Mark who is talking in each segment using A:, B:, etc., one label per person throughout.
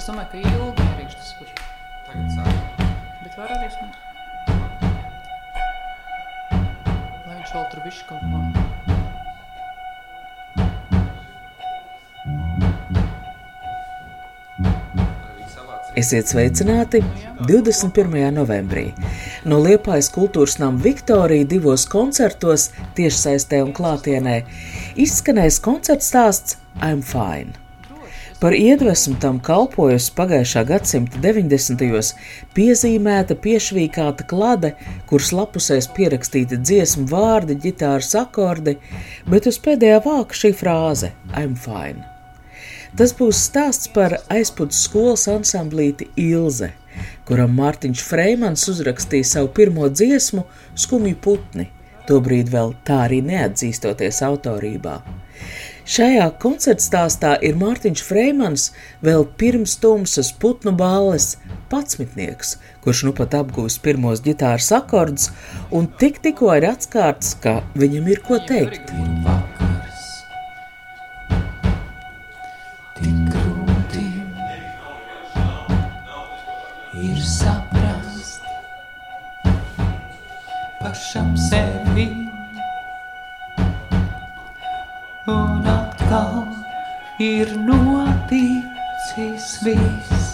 A: Es domāju, ka ilgi ierīkšu tas, kur.
B: Tagad sāk.
A: Bet var arī smūt. Lai viņš vēl tur bišķi kaut ko.
C: Esiet sveicināti 21. novembrī. No Liepājas kultūras nama Viktorija divos koncertos, tiešsaistē un klātienē, izskanējis koncerts stāsts I'm Fine. Par iedvesmu tam kalpojusi pagājušā gadsimta 90. gados piezīmēta piešvīkāta klade, kuras lapusēs pierakstīti dziesmu vārdi, ģitāras akordi, bet uz pēdējā vāka šī frāze I'm Fine. Tas būs stāsts par aizpūtas skolas ansamblīti Ilze, kuram Mārtiņš Freimans uzrakstīja savu pirmo dziesmu Skumju putni, tobrīd vēl tā arī neatzīstoties autorībā. Šajā koncertstāstā ir Mārtiņš Freimans vēl pirms tumsas putnu balles patsmitnieks, kurš nu pat apgūst pirmos ģitāras akordus un tik tikko ir atskārts, ka viņam ir ko teikt.
D: Ir saprast pašam sevi ir noticis viss,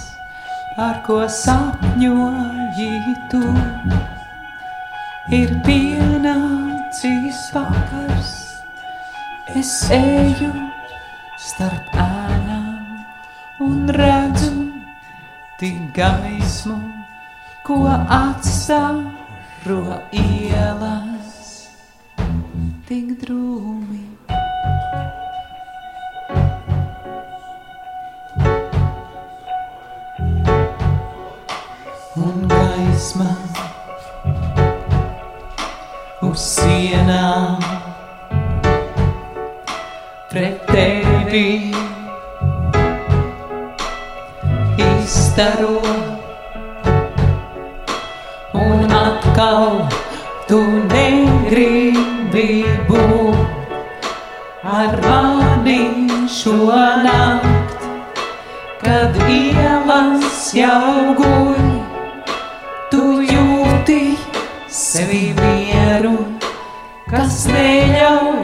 D: ar ko sapņoji tu. Ir pienācis vakars, es eju starp ēnām un redzu tik gaismu, ko atstāro ielas, tik drūmi. Gaisma uz sienām. Pret tevi izstaro un atkal tu negribi būt ar mani šo nakt, kad ielas jau guļ, sevi mieru, kas neļauj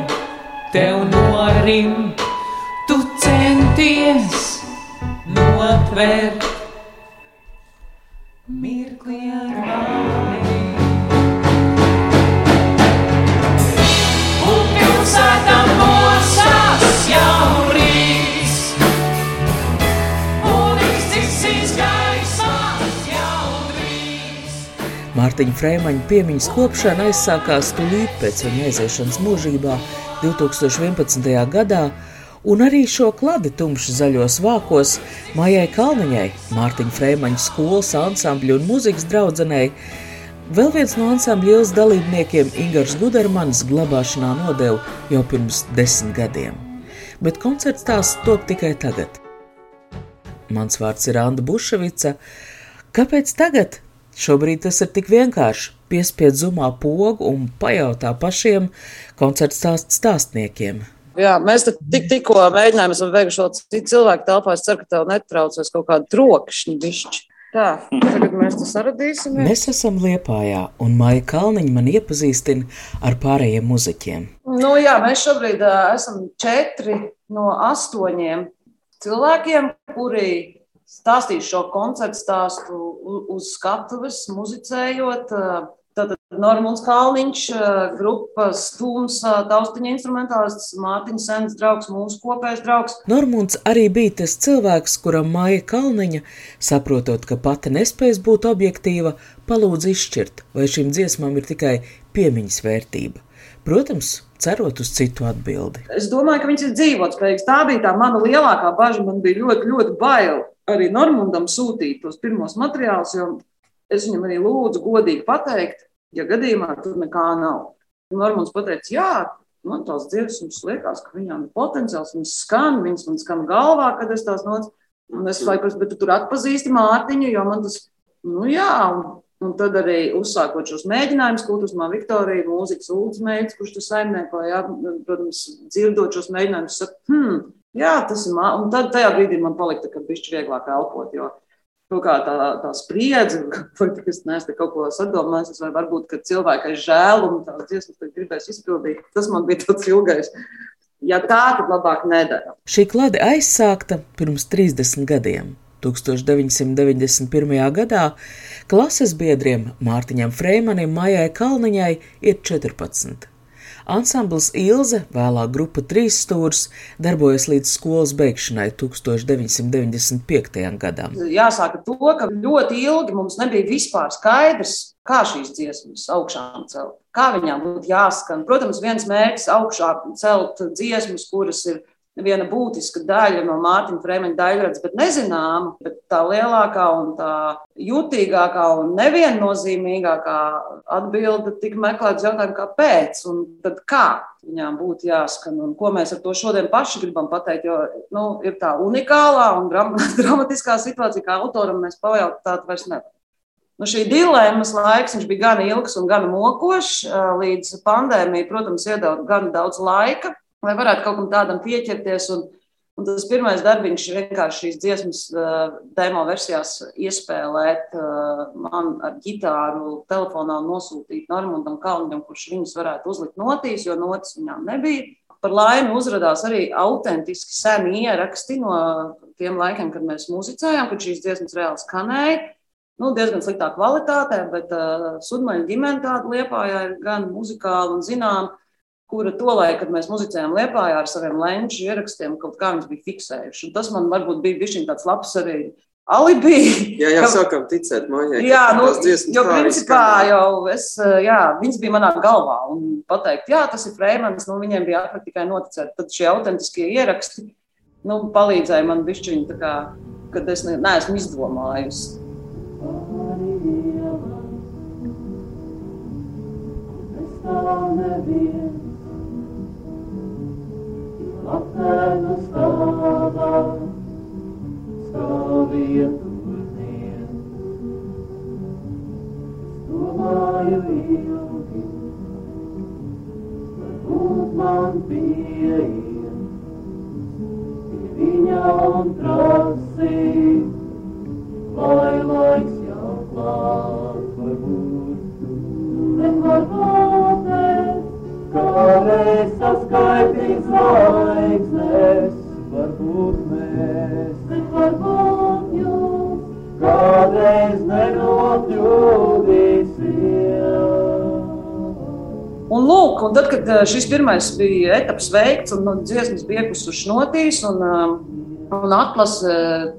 D: tev norimt, tu centies notvert
C: Mārtiņa Freimaņa piemiņas kopšana aizsākās tūlīt pēc viņa aiziešanas mūžībā 2011. gadā, un arī šo kladi tumši zaļos vākos Maijai Kalniņai, Mārtiņa Freimaņa skolas ansambļu un mūzikas draudzenei, vēl viens no ansambļa dalībniekiem Ingars Gudermans glabāšanā nodeva jau pirms desmit gadiem. Bet koncerts tās top tikai tagad. Mans vārds ir Anna Buševica. Kāpēc tagad? Šobrīd tas ir tik vienkārši. Piespied zumā pogu un pajautā pašiem koncerta stāstu stāstniekiem.
E: Jā, mēs tik, tikko mēģinājām, esam veikuši vēl citu cilvēku telpā. Es ceru, ka tev netraucēs kaut kāda trokšņa bišķi. Tā, tagad mēs to saradīsimies.
C: Mēs esam Liepājā, un Maija Kalniņa man iepazīstina ar pārējiem muzeķiem.
E: Nu, jā, mēs šobrīd uh, esam četri no astoņiem cilvēkiem, kuri stāstīs šo koncertu stāstu uz skatuves, muzicējot. Tātad Normons Kalniņš, grupas Stūms, uh, taustiņa instrumentālists, Mārtiņš Sens draugs, mūsu kopējs draugs.
C: Normons arī bija tas cilvēks, kuram Maija Kalniņa, saprotot, ka pati nespējas būt objektīva, palūdz izšķirt, vai šīm dziesmām ir tikai piemiņas vērtība. Protams, cerot uz citu atbildi.
E: Es domāju, ka viņas ir dzīvotspējīgas. Tā bija tā mana lielākā bažas. Man bija ļoti, ļoti bail arī Normundam sūtīt tos pirmos materiālus, jo es viņam arī lūdzu godīgi pateikt, ja gadījumā tur nekā nav. Normunds pateica, jā, man tās dziesmas liekas, ka viņām ir potenciāls, viņas skan, viņas man skan galvā, kad es tās noc. Un es laiku, bet tu tur atpazīsti Mārtiņu, jo man tas, nu jā, un, un tad arī uzsākot šos mēģinājumus, kultūrsmā Viktorija, mūzikas ulds mēģis, kurš tur saimniekoja, protams, dzirdot šos mēģinājumus, saka, hmm, jā, tas ir, mā... un tad tajā brīdī man palika, ka bišķi vieglāk elpot, jo kaut kā tā, tā spriedze, ka es neesmu kaut ko sadomājis, vai varbūt, ka cilvēkai žēl un tās dziesmas gribēs izpildīt. Tas man bija tāds ilgais. Ja tā, tad labāk nedara.
C: Šī klade aizsākta pirms 30 gadiem. 1991. gadā klases biedriem Mārtiņam Freimanim, Maijai Kalniņai ir 14. Ansambls Ilze, vēlāk grupa Trīs stūrs, darbojas līdz skolas beigšanai 1995. gadam.
E: Jāsaka to, ka ļoti ilgi mums nebija vispār skaidrs, kā šīs dziesmas augšām celt, kā viņām būtu jāskan. Protams, viens mērķis augšā celt dziesmas, kuras ir viena būtiska daļa no Mārtiņa Fremeņa daļradas, bet nezināma, bet tā lielākā un tā jutīgākā un neviennozīmīgākā atbilde tika meklēts jautājumu, kāpēc un tad kā viņām būtu jāskan un ko mēs ar to šodien paši gribam pateikt, jo nu, ir tā unikālā un dram dramatiskā situācija, kā autoram mēs pajautāt vairs nevaram. Nu, šī dilemmas laiks bija gan ilgs un gan mokošs. Līdz pandēmijai, protams, iedod gan daudz laika, lai varētu kaut kam tādam pieķerties. Un, un tas pirmais darbiņš vienkārši šīs dziesmas uh, demo versijās iespēlēt uh, man ar ģitāru telefonā nosūtīt Normundam Kalniņam, kurš viņus varētu uzlikt notīs, jo notis viņām nebija. Par laimi uzrādījās arī autentiski seni ieraksti no tiem laikiem, kad mēs muzicējām, kad šīs dziesmas reāli skanēja. Nu, diezgan sliktā kvalitātē, bet uh, sudmaņa ģimene tāda liepājā ir gan muzikāla un zināma kura tolaik, kad mēs muzicējām Lietpājā ar saviem lenču ierakstiem, kaut kā viņas bija fiksējuši. Un tas man varbūt bija bijis tāds labs arī alibi.
B: Jā, jā, ka, sākam ticēt mājai.
E: Jā, nu, jo principā jau es, jā, viņas bija manā galvā un pateikt, jā, tas ir Freimans, nu, viņiem bija atlikt tikai noticēt. Tad šie autentiskie ieraksti, nu, palīdzēja man bišķiņi tā kā, kad es ne, neesmu izdomājusi. Neviens apēnu stāvā, stāvīja turnien. Domāju ilgi, varbūt man pieeja, pie viņa un prasīja, vai laiks jau klāt, varbūt, bet varbūt es kādreiz saskaitīs zvaigznes, varbūt mēs, bet varbūt jūs. Kādreiz nenokļūdīsiet. Un lūk, un tad, kad šis pirmais bija etaps veikts un nu, dziesmas bija iekusuši notīs un um, Un atlase,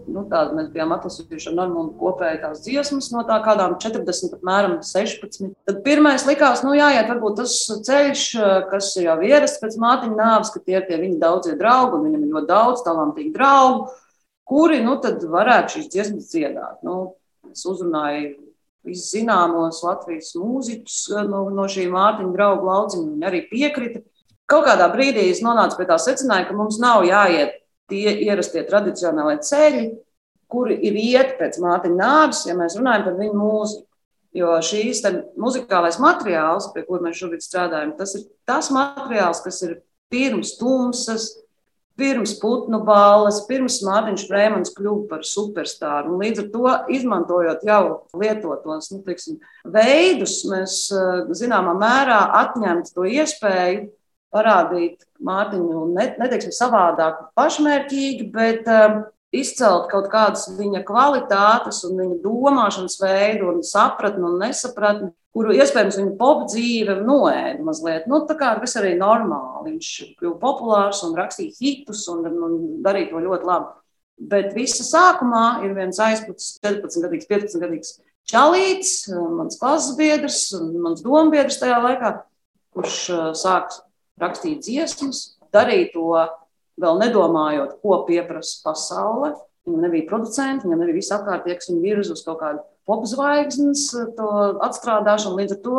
E: nu, tāda mēs bijām atlasījuši ar Normūnu kopēji tās dziesmas no tā kādām 40, apmēram 16. Tad pirmais likās, nu, jāiet varbūt tas ceļš, kas jau ierasts pēc mātiņa nāves, ka tie ir tie viņa daudzie draugi, un viņam ir ļoti daudz talantīgi draugu, kuri, nu, tad varētu šīs dziesmas dziedāt. Nu, es uzrunāju visus zināmos Latvijas mūziķus no, no šī Mārtiņa draugu lauciņa, viņi arī piekrita. Kaut kādā brīdī es nonācu pie tā secinājuma, ka mums nav jāiet tie ierastie tradicionālie ceļi, kuri ir iet pēc mātiņa nāves, ja mēs runājam par viņu mūziku. Jo šīs muzikālais materiāls, pie kura mēs šobrīd strādājam, tas ir tas materiāls, kas ir pirms tumsas, pirms putnu balles, pirms Mārtiņš Frēmans kļuva par superstāru. Un līdz ar to, izmantojot jau lietotos nu, teiksim, veidus, mēs zināmā mērā atņemt to iespēju parādīt Mārtiņu ne, neteiksim savādāk, pašmērķīgi, bet um, izcelt kaut kādas viņa kvalitātes un viņa domāšanas veidu un sapratni un nesapratni, kuru iespējams viņa pop dzīve noēda mazliet. Nu, tā kā tas arī normāli. Viņš kļuva populārs un rakstīja hitus un, un darīja to ļoti labi. Bet visa sākumā ir viens aizpūts, 14, gadīgs, 15 gadīgs čalīts, mans klases biedrs un mans dombiedrs tajā laikā, kurš uh, sāks rakstīt dziesmas, darīt to vēl nedomājot, ko pieprasa pasaule. Viņam nebija producenti, viņam nebija viss apkārtējie, kas viņu virza uz kaut kādu popzvaigznes to atstrādāšanu. Līdz ar to,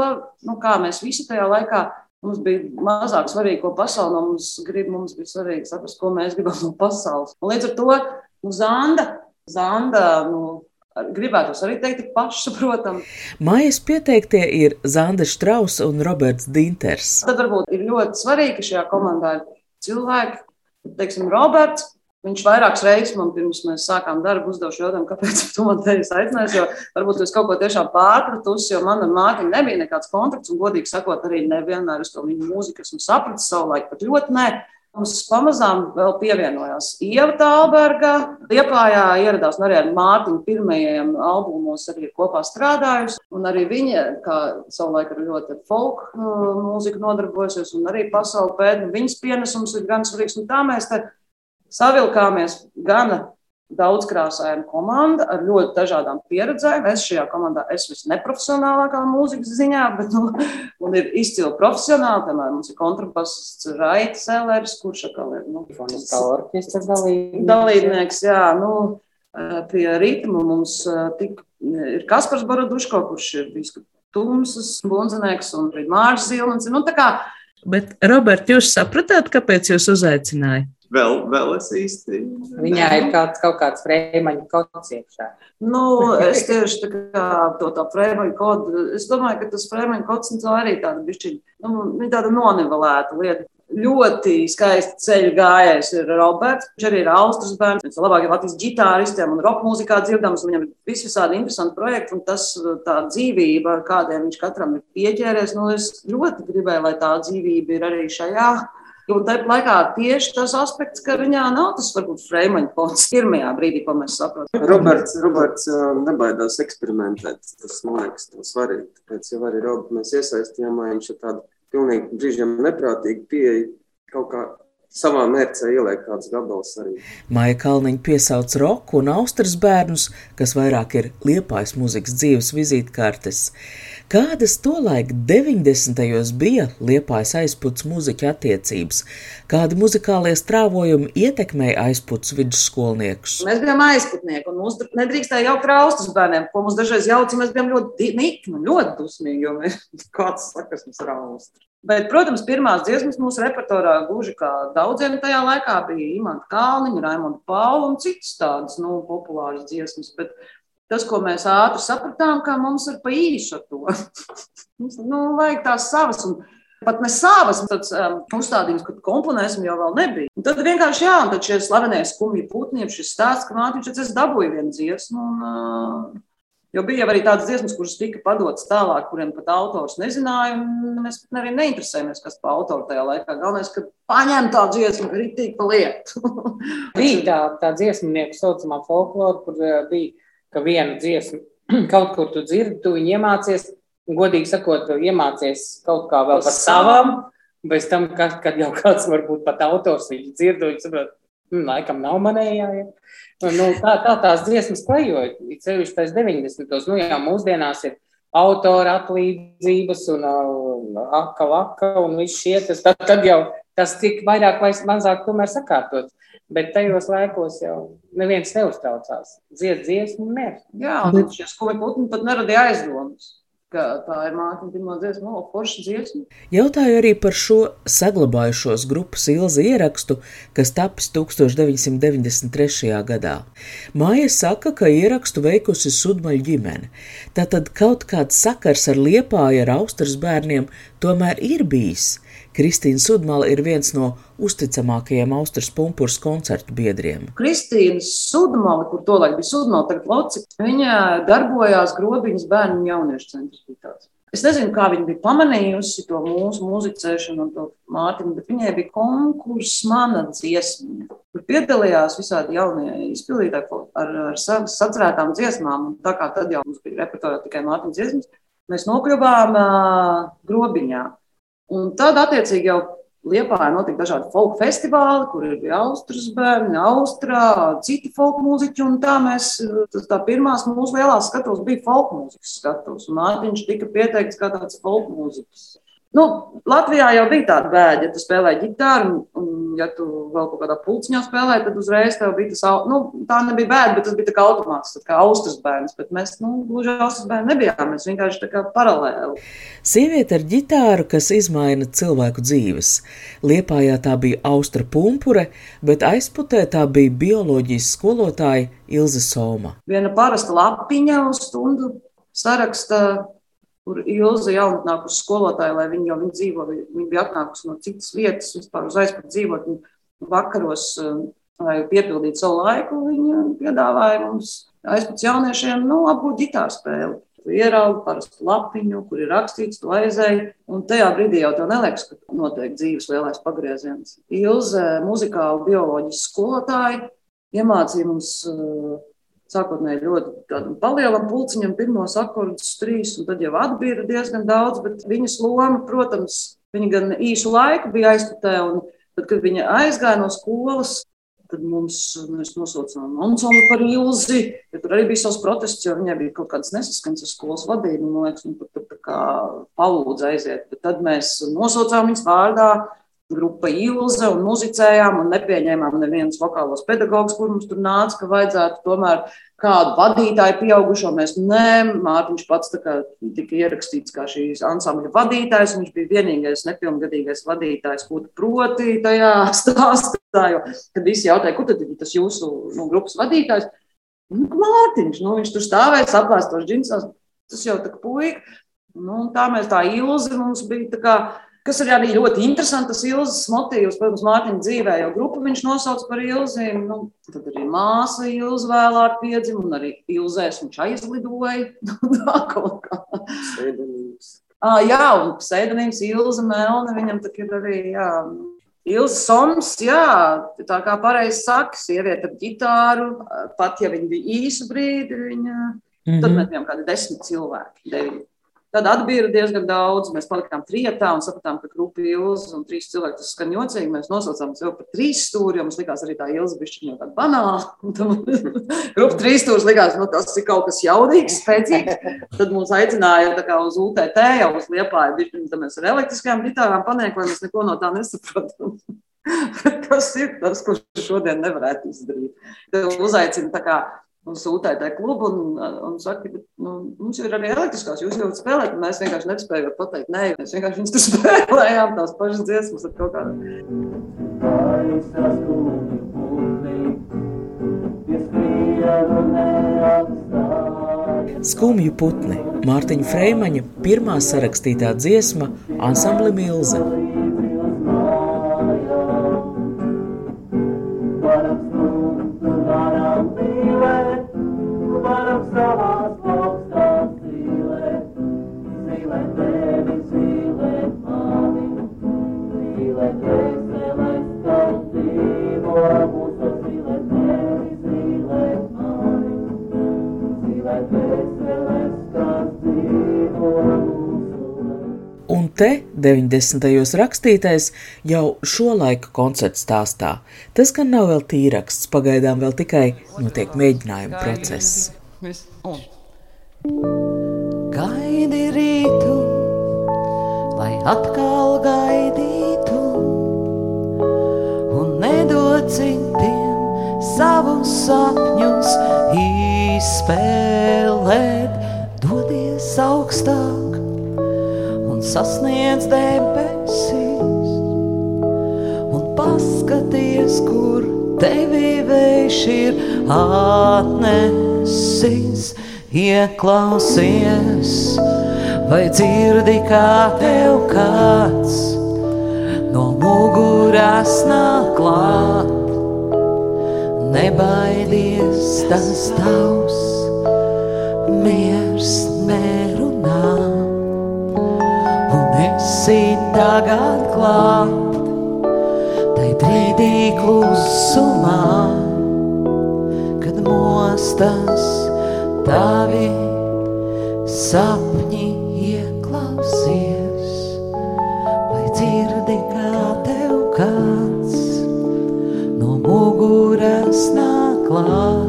E: nu, kā mēs visi tajā laikā, mums bija mazāk svarīgi, ko pasaule no mums grib, mums bija svarīgi saprast, ko mēs gribam no pasaules. Un līdz ar to nu, Zanda, Zanda nu, gribētos arī teikt, pašsaprotami.
C: Mājas pieteiktie ir Zanda Strauss un Roberts Dinters.
E: Tad varbūt ir ļoti svarīgi, ka šajā komandā ir cilvēki, teiksim, Roberts. Viņš vairākas reizes man pirms mēs sākām darbu uzdevuši jautājumu, kāpēc tu man te esi aicinājis. Jo varbūt es kaut ko tiešām pārpratusi, jo man ar Mārtiņu nebija nekāds kontakts. Un, godīgi sakot, arī nevienmēr uz to viņa mūziku esmu sapratis savulaik, pat ļoti nē. Mums pamazām vēl pievienojās Ieva Tālberga. Liepājā ieradās arī ar Mārtiņu pirmajiem albumos arī kopā strādājusi. Un arī viņa, kā savulaik ar ļoti folk uh, mūziku nodarbojosies un arī pasauli pēta, viņas pienesums ir gan svarīgs. Un tā mēs te savilkāmies gana daudzkrāsaina komanda ar ļoti dažādām pieredzēm. Es šajā komandā esmu visneprofesionālākā mūzikas ziņā, bet nu, man ir izcili profesionāli. Piemēram, mums ir kontrabassists Raitas Elers, kurš atkal ir nu,
F: orķestra dalībnieks.
E: dalībnieks. Jā, nu, pie ritma mums tik, ir Kaspars Boroduško, kurš ir bijis Tumsas bundzinieks un Mārcis Zilmans. Nu, tā kā
G: Bet, Robert, jūs sapratāt, kāpēc jūs uzaicinājāt?
B: Vēl, vēl es īsti.
F: Viņā ir kāds, kaut kāds frēmaņa kods iekšā.
E: Nu, es tieši tā kā to tā frēmaņa kodu, es domāju, ka tas frēmaņa kods un tā arī tāda bišķiņa, nu, viņa tāda nonivelēta lieta. Ļoti skaisti ceļu gājējs ir Roberts. Viņš arī ir Austrijas bērns. Viņš ir labākais Latvijas ģitāristiem un roka mūzikā dzirdams. Viņam ir visādi interesanti projekti un tas tā dzīvība, ar kādiem viņš katram ir pieķēries. Nu, es ļoti gribēju, lai tā dzīvība ir arī šajā Un tāpat laikā tieši tas aspekts, ka viņā nav tas varbūt frēmaņa fonds pirmajā brīdī, ko mēs saprotam.
B: Roberts, Roberts nebaidās eksperimentēt. Tas, man liekas, tas svarīgi. Tāpēc jau arī Roberts mēs iesaistījām, lai viņš ir tāda pilnīgi brīžiem neprātīga pieeja kaut kā savā mērķē ieliek kāds gabals arī.
C: Maija Kalniņa piesauc roku un austras bērnus, kas vairāk ir liepais muzikas dzīves vizītkartes. Kādas tolaik 90. bija liepais aizputs muziķa attiecības? Kādi muzikālie strāvojumi ietekmēja aizputs vidusskolniekus?
E: Mēs bijām aizputnieki, un mums nedrīkstēja jaukt raustus bērniem, ko mums dažreiz jauca. Mēs bijām ļoti nikni, ļoti dusmīgi, jo mēs kāds sakas mums rausti. Bet, protams, pirmās dziesmas mūsu repertuārā, gluži kā daudziem tajā laikā, bija Imants Kalniņš, Raimonds Pauli un citas tādas nu, populāras dziesmas. Bet tas, ko mēs ātri sapratām, ka mums ir pa īsu ar to. mums nu, vajag tās savas. Un, Pat ne savas tāds, um, uzstādījums, kad komponēsim, jau nebija. Un tad vienkārši, jā, un tad šie slavenie skumji putni, šis stāsts, ka mātiņš, es dabūju vienu dziesmu. Un, uh, Jo bija arī tādas dziesmas, kuras tika padotas tālāk, kuriem pat autors nezināja. Mēs pat arī neinteresējamies, kas par autoru tajā laikā. Galvenais, ka paņem tā dziesmu, ka ir tik pa lietu.
F: bija tā, tā dziesmnieku saucamā folklora, kur uh, bija ka viena dziesma kaut kur tu dzirdi, tu viņu iemācies, godīgi sakot, iemācies kaut kā vēl par savām, bez tam, kad, kad jau kāds varbūt pat autors viņu dzird, viņš saprot, laikam nav manējā. Ja? Nu, tā, tā tās dziesmas klejoja, ceļš tais 90. Nu jā, mūsdienās ir autora atlīdzības un aka laka un viss šie, tas, tad, tad jau tas tik vairāk vai mazāk tomēr sakārtots. Bet tajos laikos jau neviens neuztraucās. Dzied dziesmu un mērķi.
E: Jā, un šie skumi putni pat neradīja aizdomas. Tā ir mākslinieka pirmā dziesma, no forša dziesma.
C: Jautāju arī par šo saglabājušos grupas ilzi ierakstu, kas tapis 1993. gadā. Māja saka, ka ierakstu veikusi Sudmaļa ģimene. Tātad kaut kāds sakars ar liepāju ar austras bērniem tomēr ir bijis. Kristīna Sudmala ir viens no uzticamākajiem Austrijas pumpurs koncertu biedriem.
E: Kristīna Sudmala, kur tolaik bija Sudmala, tagad Loci, viņa darbojās Grobiņas bērnu un jauniešu centrs. Es nezinu, kā viņa bija pamanījusi to mūsu muzicēšanu un to mātiņu, bet viņai bija konkurss mana dziesma, kur piedalījās visādi jaunie izpildītāji ar, ar sacerētām dziesmām. Un tā kā tad jau mums bija repertuārā tikai mātiņas dziesmas, mēs nokļuvām uh, Grobiņā. Un tad, attiecīgi, jau Liepā notika dažādi folk festivāli, kur bija austrijas bērni, austrā, citi folk mūziķi. Un tā mēs, tas tā pirmās mūsu lielās skatos bija folk mūzikas skatos. Mārtiņš tika pieteikts kā tāds folk mūzikas Nu, Latvijā jau bija tāda bēda, ja tu spēlēji ģitāru, un, ja tu vēl kaut kādā pulciņā spēlēji, tad uzreiz tev bija tas, nu, tā nebija bēda, bet tas bija tā kā automāts, tā kā austras bērns. Bet mēs, nu, gluži austras bērni nebijām, mēs vienkārši tā kā paralēli.
C: Sieviete ar ģitāru, kas izmaina cilvēku dzīves. Liepājā tā bija austra pumpure, bet aizputē tā bija bioloģijas skolotāja Ilze Soma.
E: Viena parasta lapiņa uz stundu saraksta, kur Ilza jau atnākusi skolotāja, lai viņa jau viņa dzīvo, viņa bija atnākusi no citas vietas, vispār uz aizpūtu dzīvot. Vakaros, eh, lai piepildītu savu laiku, viņa piedāvāja mums aizpūtu jauniešiem, nu, apgūt ģitāru spēli. Tu ieraugi parastu lapiņu, kur ir rakstīts, tu aizēji, un tajā brīdī jau tev neliekas, ka notiek dzīves lielais pagrieziens. Ilze, muzikāla bioloģijas skolotāja, iemācīja mums uh, sākotnēji ļoti palielam pulciņam, pirmos akordus trīs, un tad jau atbīra diezgan daudz, bet viņas loma, protams, viņa gan īsu laiku bija aizputē, un tad, kad viņa aizgāja no skolas, tad mums, mēs nosaucām Ansonu par ilzi, ja tur arī bija savs protests, jo viņai bija kaut kādas nesaskaņas ar skolas vadību, man liekas, un pat, pat tā kā palūdza aiziet, bet tad mēs nosaucām viņas vārdā, grupa Ilze un muzicējām un nepieņēmām nevienas vokālos pedagogus, kur mums tur nāca, ka vajadzētu tomēr kādu vadītāju pieaugušo. Mēs nē, Mārtiņš pats tā kā tika ierakstīts kā šīs ansambļa vadītājs, un viņš bija vienīgais nepilngadīgais vadītājs, ko proti tajā stāstā, jo, kad visi jautāja, kur tad ir tas jūsu nu, grupas vadītājs? Nu, Mārtiņš, nu, viņš tur stāvēja saplēstos džinsās, tas jau tā puika. Nu, tā mēs tā ilzi mums bija tā kā Kas ir arī ļoti interesants, tas ilgas motīvs, protams, Mārtiņa dzīvē, jo grupu viņš nosauc par ilzīm. Nu, tad arī māsa ilga vēlāk piedzima, un arī ilzēs viņš aizlidoja. Nu, tā kaut kā.
B: Pseidonīms.
E: Ah, jā, un pseidonīms Ilza Melna, viņam tā ir arī, jā. Ilza Soms, jā, tā kā pareizi saka, sieviete ar ģitāru, pat ja viņa bija īsu brīdi, viņa, mm -hmm. tad mēs bijām kādi desmit cilvēki, deviņi. Tad atbīra diezgan daudz. Mēs palikām trijotā un sapratām, ka grupa ilgas un trīs cilvēki tas skan jocīgi. Mēs nosaucām sevi par trīs stūri, jo mums likās arī tā ilga bišķiņa jau tāda banāla. Grupa trīs stūris likās, nu tas ir kaut kas jaudīgs, spēcīgs. Tad mums aicināja tā kā uz UTT, jau uz liepāju, bišķiņu, tad mēs ar elektriskajām gitārām paniek, lai mēs neko no tā nesaprotam. Tas ir tas, ko šodien nevarētu izdarīt. Tad uzaicina tā kā uz UTT klubu un, un saka, ka nu, mums ir arī elektriskās, jūs jau spēlējat, un mēs vienkārši nespējam pateikt, nē, mēs vienkārši viņus tur spēlējām, tās pašas dziesmas ar kaut kādu.
C: Skumju putni Mārtiņa Freimaņa pirmā sarakstītā dziesma Ansambli Milze. Te 90. rakstītais jau šo laiku koncertu stāstā. Tas gan nav vēl tīraksts, pagaidām vēl tikai notiek mēģinājuma process.
H: Gaidi rītu, lai atkal gaidītu, un nedod citiem savus sapņus izspēlēt, dodies augstāk sasniedz debesis, un paskaties, kur tevi vējš ir atnesis. Ieklausies, vai dzirdi, kā tev kāds no muguras nāk klāt. Nebaidies, tas tavs miers nerunā, un esi tagad klāt, tai brīdī klusumā, kad mostas tavi sapņi ieklausies, vai dzirdi, kā tev kāds no muguras nāk klāt.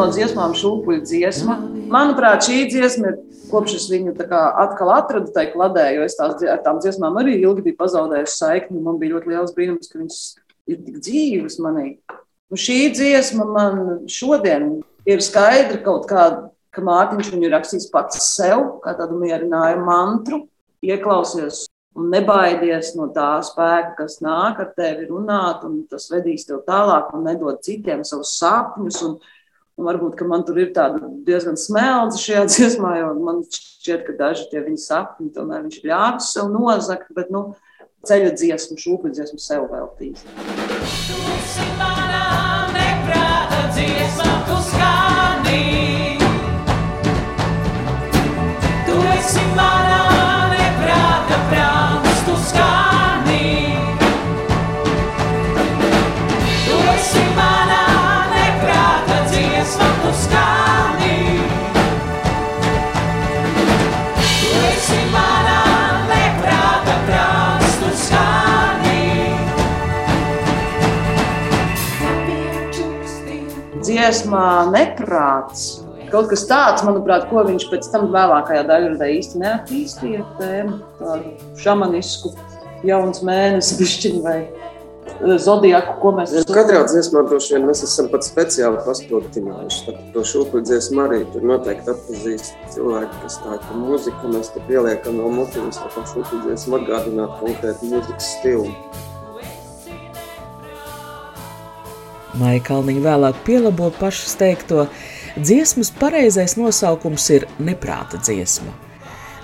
E: No dziesmām šūpuļu dziesma. Manuprāt, šī dziesma ir kopš es viņu atkal atradu tajā kladē, jo es tās, ar tām dziesmām arī ilgi biju pazaudējusi saikni. Man bija ļoti liels brīnums, ka viņas ir tik dzīves manī. Un šī dziesma man šodien ir skaidra kaut kāda, ka Mārtiņš viņu rakstīs pats sev, kā tādu mierinājumu mantru, ieklausies un nebaidies no tā spēka, kas nāk ar tevi runāt, un tas vedīs tev tālāk un nedod citiem savus sapņus. Un, Un varbūt man tur ir tāda diezgan smeldza šajā dziesmā, jo man šķiet, ka daži tie viņa sapņi tomēr viņš ļāvis sev nozagt, bet nu, ceļa dziesmu, šūpu dziesmu sev veltīs. Dziesma, tu skani. Tu esi manā Dziesmā neprāts. Kaut kas tāds, manuprāt, ko viņš pēc tam vēlākajā daļā īsti neattīstīja. Tēmu, tādu šamanisku, jauns mēnesis, bišķiņu vai eh, zodiaku, ko mēs
B: Ja, katrā dziesmā droši vien mēs esam pat speciāli paspildinājuši. Tad to šūpuļu dziesmu arī tur noteikti atpazīst cilvēki, kas tā ka mūziku mēs te pieliekam no motīvas, lai to šūpuļu dziesmu atgādinātu konkrētu mūzikas stilu.
C: Maija Kalniņa vēlāk pielabo pašas teikto, dziesmas pareizais nosaukums ir neprāta dziesma.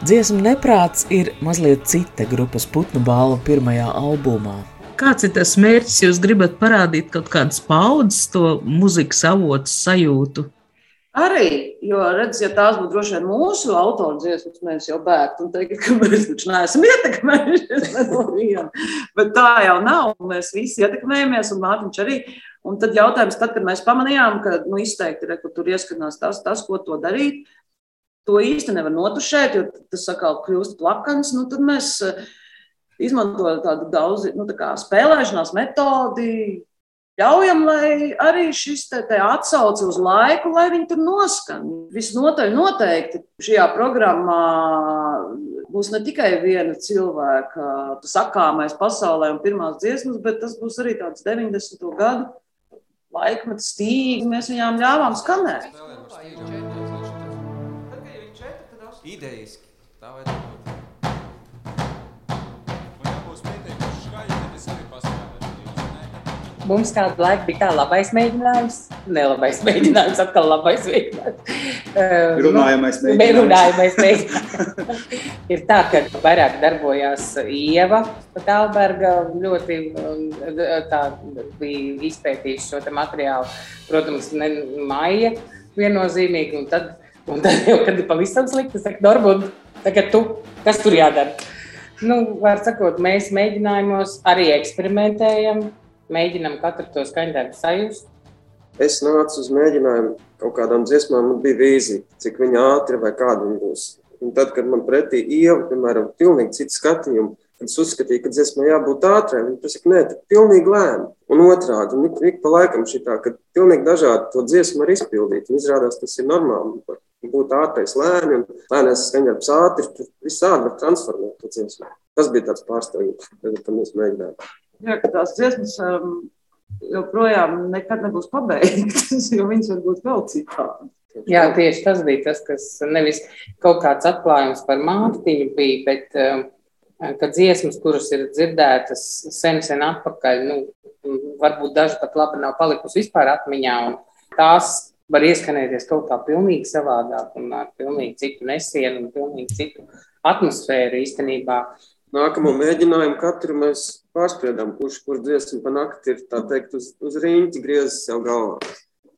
C: Dziesma neprāts ir mazliet cita grupas putnu balva pirmajā albumā.
G: Kāds ir tas mērķis? Jūs gribat parādīt kaut kādas paudzes, to mūzikas avotu sajūtu.
E: Arī, jo, redz, ja tās būtu droši vien mūsu autora dziesmas, mēs jau bēgtu un teikt, ka mēs taču neesam ietekmējušies no viena. Bet tā jau nav. Mēs visi ietekmējamies, un Mārtiņš arī. Un tad jautājums, tad, kad mēs pamanījām, ka nu, izteikti re, tur ieskanās tas, tas, ko to darīt, to īsti nevar notušēt, jo tas atkal kļūst plakans. Nu, tad mēs eh, izmantojam tādu daudz nu, tā spēlēšanās metodi, Ļaujam, lai arī šis te, te atsauce uz laiku, lai viņi tur noskan. Visnotaļ noteikti šajā programmā būs ne tikai viena cilvēka sakāmais pasaulē un pirmās dziesmas, bet tas būs arī tāds 90. gadu laikmets stīgi. Mēs viņām ļāvām skanēt.
I: Idejiski. Tā vajadzētu
F: Mums kādu laiku bija tā labais mēģinājums, nelabais mēģinājums, atkal labais mēģinājums.
J: Runājamais
F: nu,
J: mēģinājums.
F: Runājamais mēģinājums. Ir tā, ka vairāk darbojās Ieva Talberga, ļoti um, tā bija izpētījusi šo te materiālu. Protams, ne Maija viennozīmīgi, un tad, un tad jau, kad ir pavisam slikti, es saku, Norbund, tagad tu, kas tur jādara? Nu, var sakot, mēs mēģinājumos arī eksperimentējam, mēģinam katru to skaņdarbu sajust.
B: Es nācu uz mēģinājumu kaut kādām dziesmām, man bija vīzija, cik viņa ātri vai kāda viņa būs. Un tad, kad man pretī ieva, piemēram, pilnīgi citu skatījumu, kad es uzskatīju, ka dziesmai jābūt ātrai, viņa pasaka, nē, tad pilnīgi lēni. Un otrādi, un ik, ik pa laikam šitā, kad pilnīgi dažādi to dziesmu var izpildīt. Un izrādās, tas ir normāli. Būt ātrais lēni un lēnais skaņdarbs ātri, visādi var transformēt to dziesmu. Tas bija tāds pārsteigums, kad mēs mēģinājām.
E: Jā, ka tās dziesmas um, joprojām nekad nebūs pabeigtas, jo viņas var būt vēl citādi.
F: Jā, tieši tas bija tas, kas nevis kaut kāds atklājums par Mārtiņu bija, bet um, ka dziesmas, kuras ir dzirdētas sen, sen atpakaļ, nu, varbūt daži pat labi nav palikusi vispār atmiņā, un tās var ieskanēties kaut kā pilnīgi savādāk un ar pilnīgi citu nesienu un pilnīgi citu atmosfēru īstenībā.
B: Nākamo mēģinājumu katru mēs pārspriedām, kurš kur dziesmu pa nakti ir, tā teikt, uz, uz rīņķi griezis sev galvā.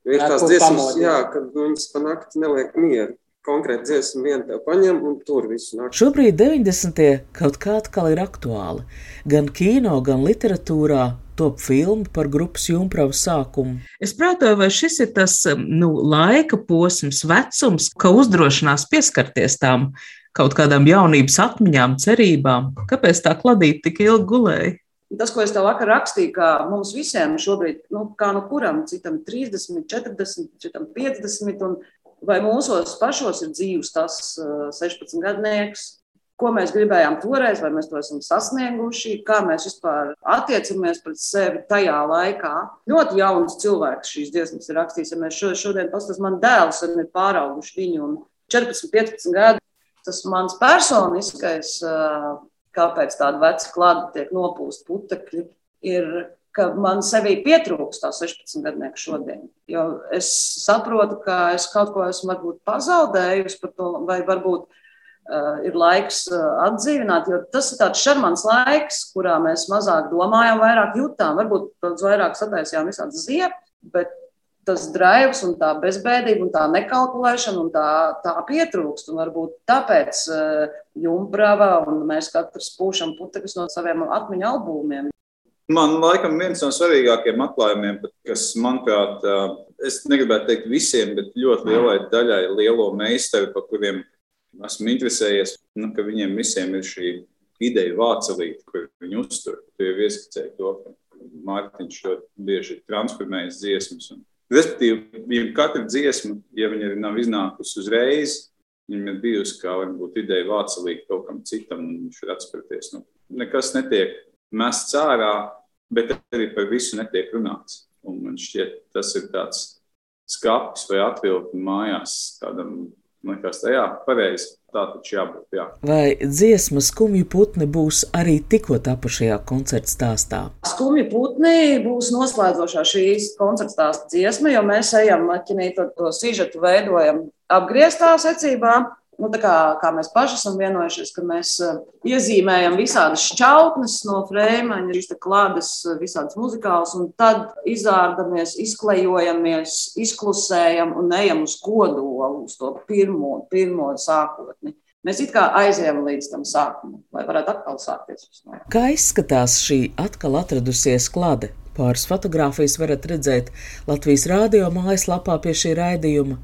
B: Jo ir tās dziesmas, jā, kad viņas pa nakti neliek mieru. Konkrēti dziesmu vien tev paņem un tur visu nakti.
C: Šobrīd 90. kaut kā atkal ir aktuāli. Gan kino, gan literatūrā top filmu par grupas jumpravu sākumu.
G: Es prātoju, vai šis ir tas nu, laika posms, vecums, ka uzdrošinās pieskarties tām kaut kādām jaunības atmiņām, cerībām. Kāpēc tā kladīte tik ilgi gulēja?
E: Tas, ko es tev vakar rakstīju, ka mums visiem šobrīd, nu, kā nu kuram, citam 30, 40, citam 50, un vai mūsos pašos ir dzīves tas 16 gadnieks, ko mēs gribējām toreiz, vai mēs to esam sasnieguši, kā mēs vispār attiecamies pret sevi tajā laikā. Ļoti jauns cilvēks šīs dziesmas ir rakstījis. Ja mēs šodien paskatāmies, man dēls ir pārauguši viņu un 14, 15 gadi. Tas mans personiskais, kāpēc tāda veca klāta tiek nopūsta putekļi, ir, ka man sevī pietrūkst tā 16 gadnieku šodien. Jo es saprotu, ka es kaut ko esmu varbūt pazaudējusi par to, vai varbūt Uh, ir laiks uh, atdzīvināt, jo tas ir tāds šarmants laiks, kurā mēs mazāk domājam, vairāk jutām, varbūt daudz vairāk sataisījām visādas ziepes, bet tas drives un tā bezbēdība un tā nekalkulēšana un tā, tā pietrūkst. Un varbūt tāpēc uh, Jumbrava un mēs katrs pūšam putekļus no saviem atmiņu albumiem.
J: Man laikam viens no svarīgākajiem atklājumiem, kas, manuprāt, es negribētu teikt visiem, bet ļoti lielai daļai lielo meistaru, par kuriem esmu interesējies, nu, ka viņiem visiem ir šī ideja vācelīte, kur viņi uztur. Tu jau ieskicēji to, ka Mārtiņš ļoti bieži ir transformējis dziesmas. Un, respektīvi, ja katra dziesma, ja viņa nav iznākusi uzreiz, viņam ir bijusi kā varbūt ideja vācelīte kaut kam citam, un viņš ir atspērties. Nu, nekas netiek mests ārā, bet arī par visu netiek runāts. Un man šķiet, tas ir tāds skats vai atvilkni mājās kādam Man liekas, tā jā, pareizi. Tā taču jābūt. Jā.
C: Vai dziesma skumju putni būs arī tikko tapušajā koncerta stāstā?
E: Skumju putni būs noslēdzošā šīs koncerta stāsta dziesma, jo mēs ejam maķinīt to, to sižetu veidojam apgrieztā secībā. Nu, kā, kā mēs paši esam vienojušies, ka mēs uh, iezīmējam visādas šķautnes no frēmaņa, šīs klādes, uh, visādas muzikālas, un tad izārdamies, izklejojamies, izklusējam un ejam uz kodolu, uz to pirmo, pirmo sākotni. Mēs it kā aizējām līdz tam sākumam, lai varētu atkal sākties.
C: Kā izskatās šī atkal atradusies klāde? Pāris fotogrāfijas varat redzēt Latvijas rādio mājaslapā pie šī raidījuma.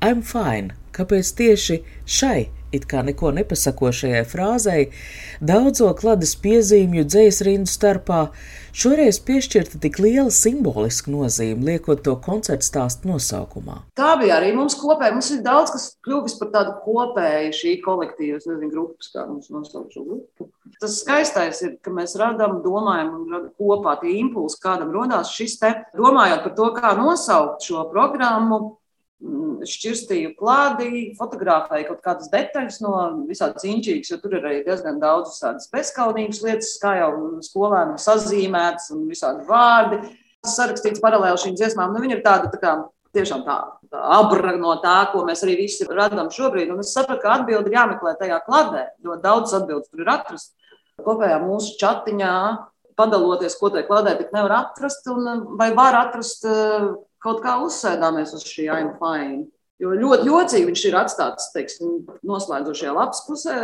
C: I'm fine. Kāpēc tieši šai it kā neko nepasakošajai frāzei, daudzo kladas piezīmju dzējas rindu starpā, šoreiz piešķirta tik liela simboliska nozīme, liekot to koncertu stāstu nosaukumā.
E: Tā bija arī mums kopēja. Mums ir daudz, kas kļuvis par tādu kopēju šī kolektīva, es nezinu, grupas, kā mums nosaukt šo grupu. Tas skaistais ir, ka mēs radām, domājam un radām kopā tie impulsi, kādam rodās šis te, domājot par to, kā nosaukt šo programmu, Mm, šķirstīju klādī, fotografēju kaut kādas detaļas no visādas inčīgas, jo tur ir arī diezgan daudz tādas bezskaunīgas lietas, kā jau skolēniem sazīmētas un visādi vārdi. Sarakstīts paralēli šīm dziesmām, nu viņi ir tāda tā kā tiešām tā, tā abra no tā, ko mēs arī visi radām šobrīd. Un es sapratu, ka atbildi ir jāmeklē tajā kladē, jo daudz atbildes tur ir atrast. Kopējā mūsu chatiņā, padaloties, ko tajā kladē tik nevar atrast, un vai var atrast kaut kā uzsēdāmies uz šī I'm fine. Jo ļoti jocīgi viņš ir atstāts teiksim, noslēdzošajā lapas pusē.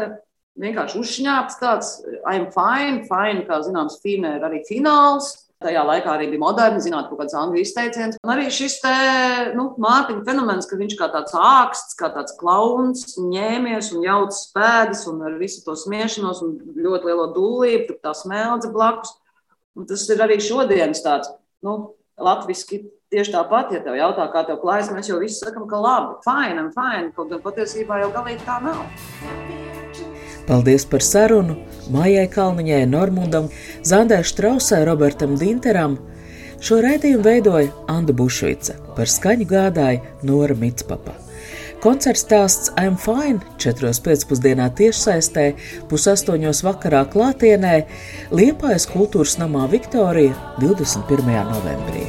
E: Vienkārši uzšņāpts tāds I'm fine, fine, kā zināms, fine ir arī fināls. Tajā laikā arī bija moderni, zināt, kaut kāds angļu izteiciens. Un arī šis te, nu, Mārtiņa fenomens, ka viņš kā tāds āksts, kā tāds klauns, ņēmies un jauc pēdas un ar visu to smiešanos un ļoti lielo dūlību, tur tā smeldze blakus. Un tas ir arī šodienas tāds, nu, latviski Tieši tāpat, ja tev jautā, kā tev klājas, mēs jau visi sakām, ka labi, fine, fine, kaut gan patiesībā jau galīgi tā nav.
C: Paldies par sarunu Mājai Kalniņai, Normundam, Zandai Štrausai, Robertam Dinteram. Šo raidījumu veidoja Anna Bušvica, par skaņu gādāja Nora Mitspapa. Koncerts stāsts I'm Fine 4. pēcpusdienā tiešsaistē, pusaustoņos vakarā klātienē Liepājas kultūras namā Viktorija 21. novembrī.